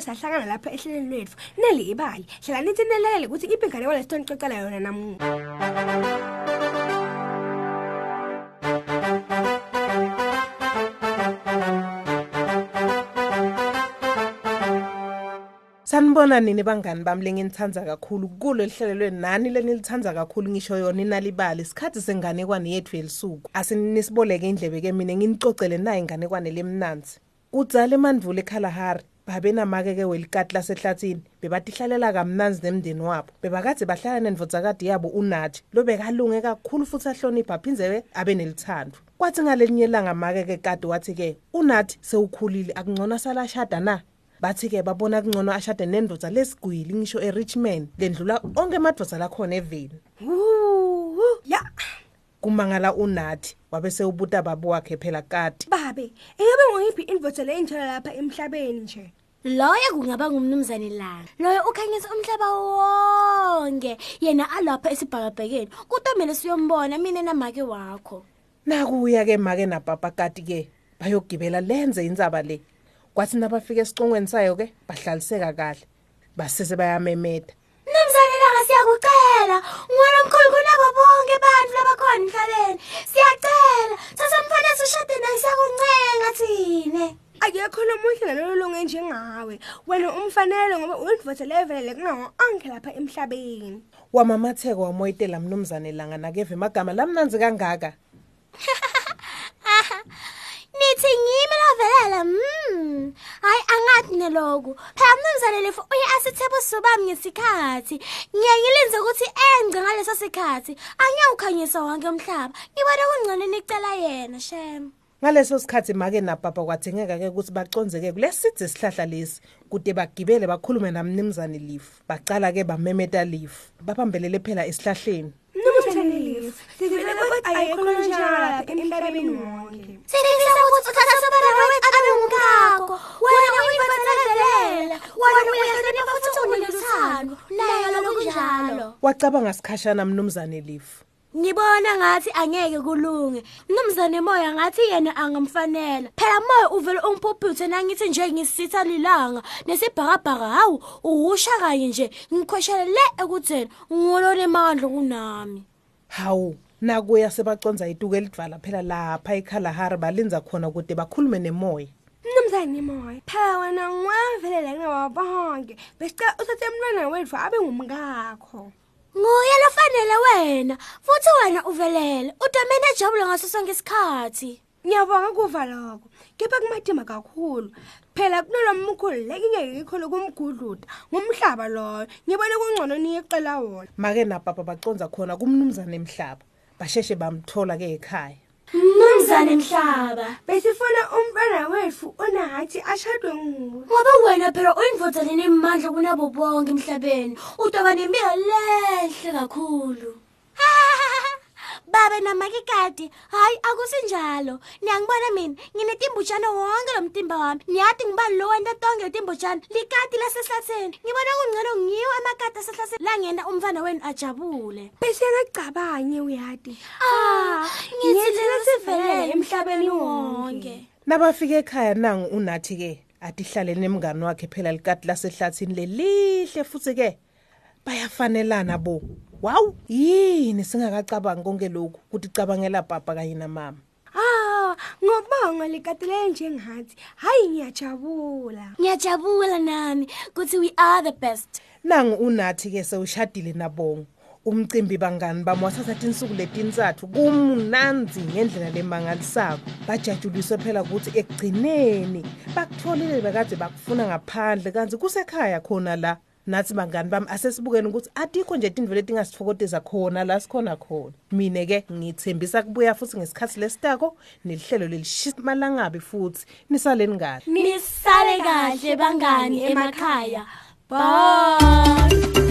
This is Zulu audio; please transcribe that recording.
sahlangana lapha ehlelweni lwethu. Neli ibali. Hlala nithi nelele ukuthi iphi ingane walesitoni xoxela yona namuhla. Sanibona nini bangani bami lenginithanda kakhulu? Kulo lihlelelwe nani lenilithanda kakhulu? Ngisho yona inalibali. Isikhathi senganekwane yethu yelisuku. Asinisiboleke indlebe ke mina nginicocele naye inganekwane lemnanzi kudzala emandvule eKalahari babenamake ke welikati lasehlathini bebatihlalela kamnanzi nemndeni wabo. Bebakade bahlala nendvodzakadi yabo unathi lo bekalunge kakhulu futhi ahlonipha aphinze abe nelithando kwathi ngalelinye ilanga make ke kade wathi ke unathi sewukhulile akungcono salashada na? Bathi-ke babona kungcono ashade nendoda lesigwili ngisho e-richmond lendlula onke emadvoza lakhona eveni. Ya. Kumangala unathi wabe sewubuta babo wakhe phela kati. Babe ingabe ngoyiphi indvodza leyinjalo lapha emhlabeni nje? Loyo kungaba ngumnumzane langa loyo ukhanyisa umhlaba wonke. Yena alapha esibhakabhekeni. Kutomele siyombona mina namake wakho. Nakuya-ke make napapa kati-ke bayogibela lenze indzaba le. Kwathi nabafika esicongweni sayo-ke bahlaliseka kahle. Basese bayamemeta mnumzane langa siyakucela. Ngwala mkhulu kunabo bonke bantfu labakhona emhlabeni. Siyacela njengawe wena umfanele ngoba uyindvodza levelele kungawo onke lapha emhlabeni. Wamamatheko wamoyitela mnumzane langa nakeve magama lamnanzi kangaka. Nithi ngimi lovelela mm. Hayi angathi neloku. Phela mnumzane lefu uye asithebe usubami ngesikhathi. Ngiye ngilinze ukuthi engce ngaleso sikhathi. Angiyawukhanyisa wonke umhlaba. Ngibona kungcono nicela yena shem. Ngaleso sikhathi make napapa kwadingeka-ke ukuthi baconzeke kulesidze isihlahla lesi. Kude bagibele bakhulume namnimzane lifu bacala-ke bamemeta lifu babambelele phela esihlahleni. Mnumzane lifu sivele ukuthi ayekho njalo lapha emhlabeni wonke. Sifisa ukuthi uthatha sobala wethu abe ngumkakho wena uyibhathalelela wena uyahlonipha futhi uneluthando naye lokunjalo wacabanga sikhashana mnumzane lifu ngibona ngathi angeke kulunge. Mnumzane moya ngathi yena angamfanela phela moya uvele ungiphuphuthe nangithi nje ngisitha lilanga. Nesibhakabhaka hawu uhusha kanye nje. Ngikhweshela le ekutheni ngolone emandla kunami. Hawu nakuya sebaconza ituku elidvala phela lapha ekhalahari balinza khona kude bakhulume nemoya. Mnumzane moya phela wena ngwavelele kungawo bonke. Besicela uthathe umntwana wethu abe ngumkakho. Nguye lofanele wena. Futhi wena uvelele. Udomene ejabule ngaso sonke isikhathi. Ngiyabonga kuva lokho. Kepha kumadima kakhulu. Phela kunolo mkhulu lekingeke ngikhole kumgudluda ngumhlaba loyo. Ngibone kungcono niyeqela wona. Make napapa baconza khona kumnumzane emhlaba basheshe bamthola-ke ekhaya. Mnumzane mhlaba. Besifuna umntwana wethu onathi ashadwe nguwe. Ngoba wena phela uyindvodza lenemandla kunabo bonke emhlabeni. Utoba nempilo lehle kakhulu. Babe namakikati hayi akusinjalo. Niyangibona mina nginetimbujana wonke lo mtimba wami. Niyathi ngibani lo wenta tonke letimbujana likati lasehlatheni ngibona kungcono ngiwo amakati asehlatheni langena umfana wenu ajabule. Besiyakacabanye uyati ah ngithi ngithi lesivelele emhlabeni wonke. nabafika ekhaya nangu unathi-ke atihlale nemngani wakhe phela likati lasehlathini lelihle futhi-ke. Bayafanelana bo. Wawu yini singakacabangi konke lokhu ukuthi cabangela baba kanye namama? Ah ngobonga likatelele njengathi hayi ngiyajabula. Ngiyajabula nami kuthi we are the best. Nangu unathi-ke sewushadile nabongo umcimbi bangani bami wasathatha insuku letinsathu kumnanzi ngendlela lemangalisako. Bajajuliswe phela ukuthi ekugcineni bakutholile bekade bakufuna ngaphandle kanti kusekhaya khona la. Nathi bangani bami asesibukeni ukuthi atikho nje tindvo letingasifokoteza khona la sikhona khona. Mine-ke ngithembisa kubuya futhi ngesikhathi lesitako nelihlelo lelishimalangabi futhi. Nisaleni kahle nisale kahle bangani emakhaya. Bye.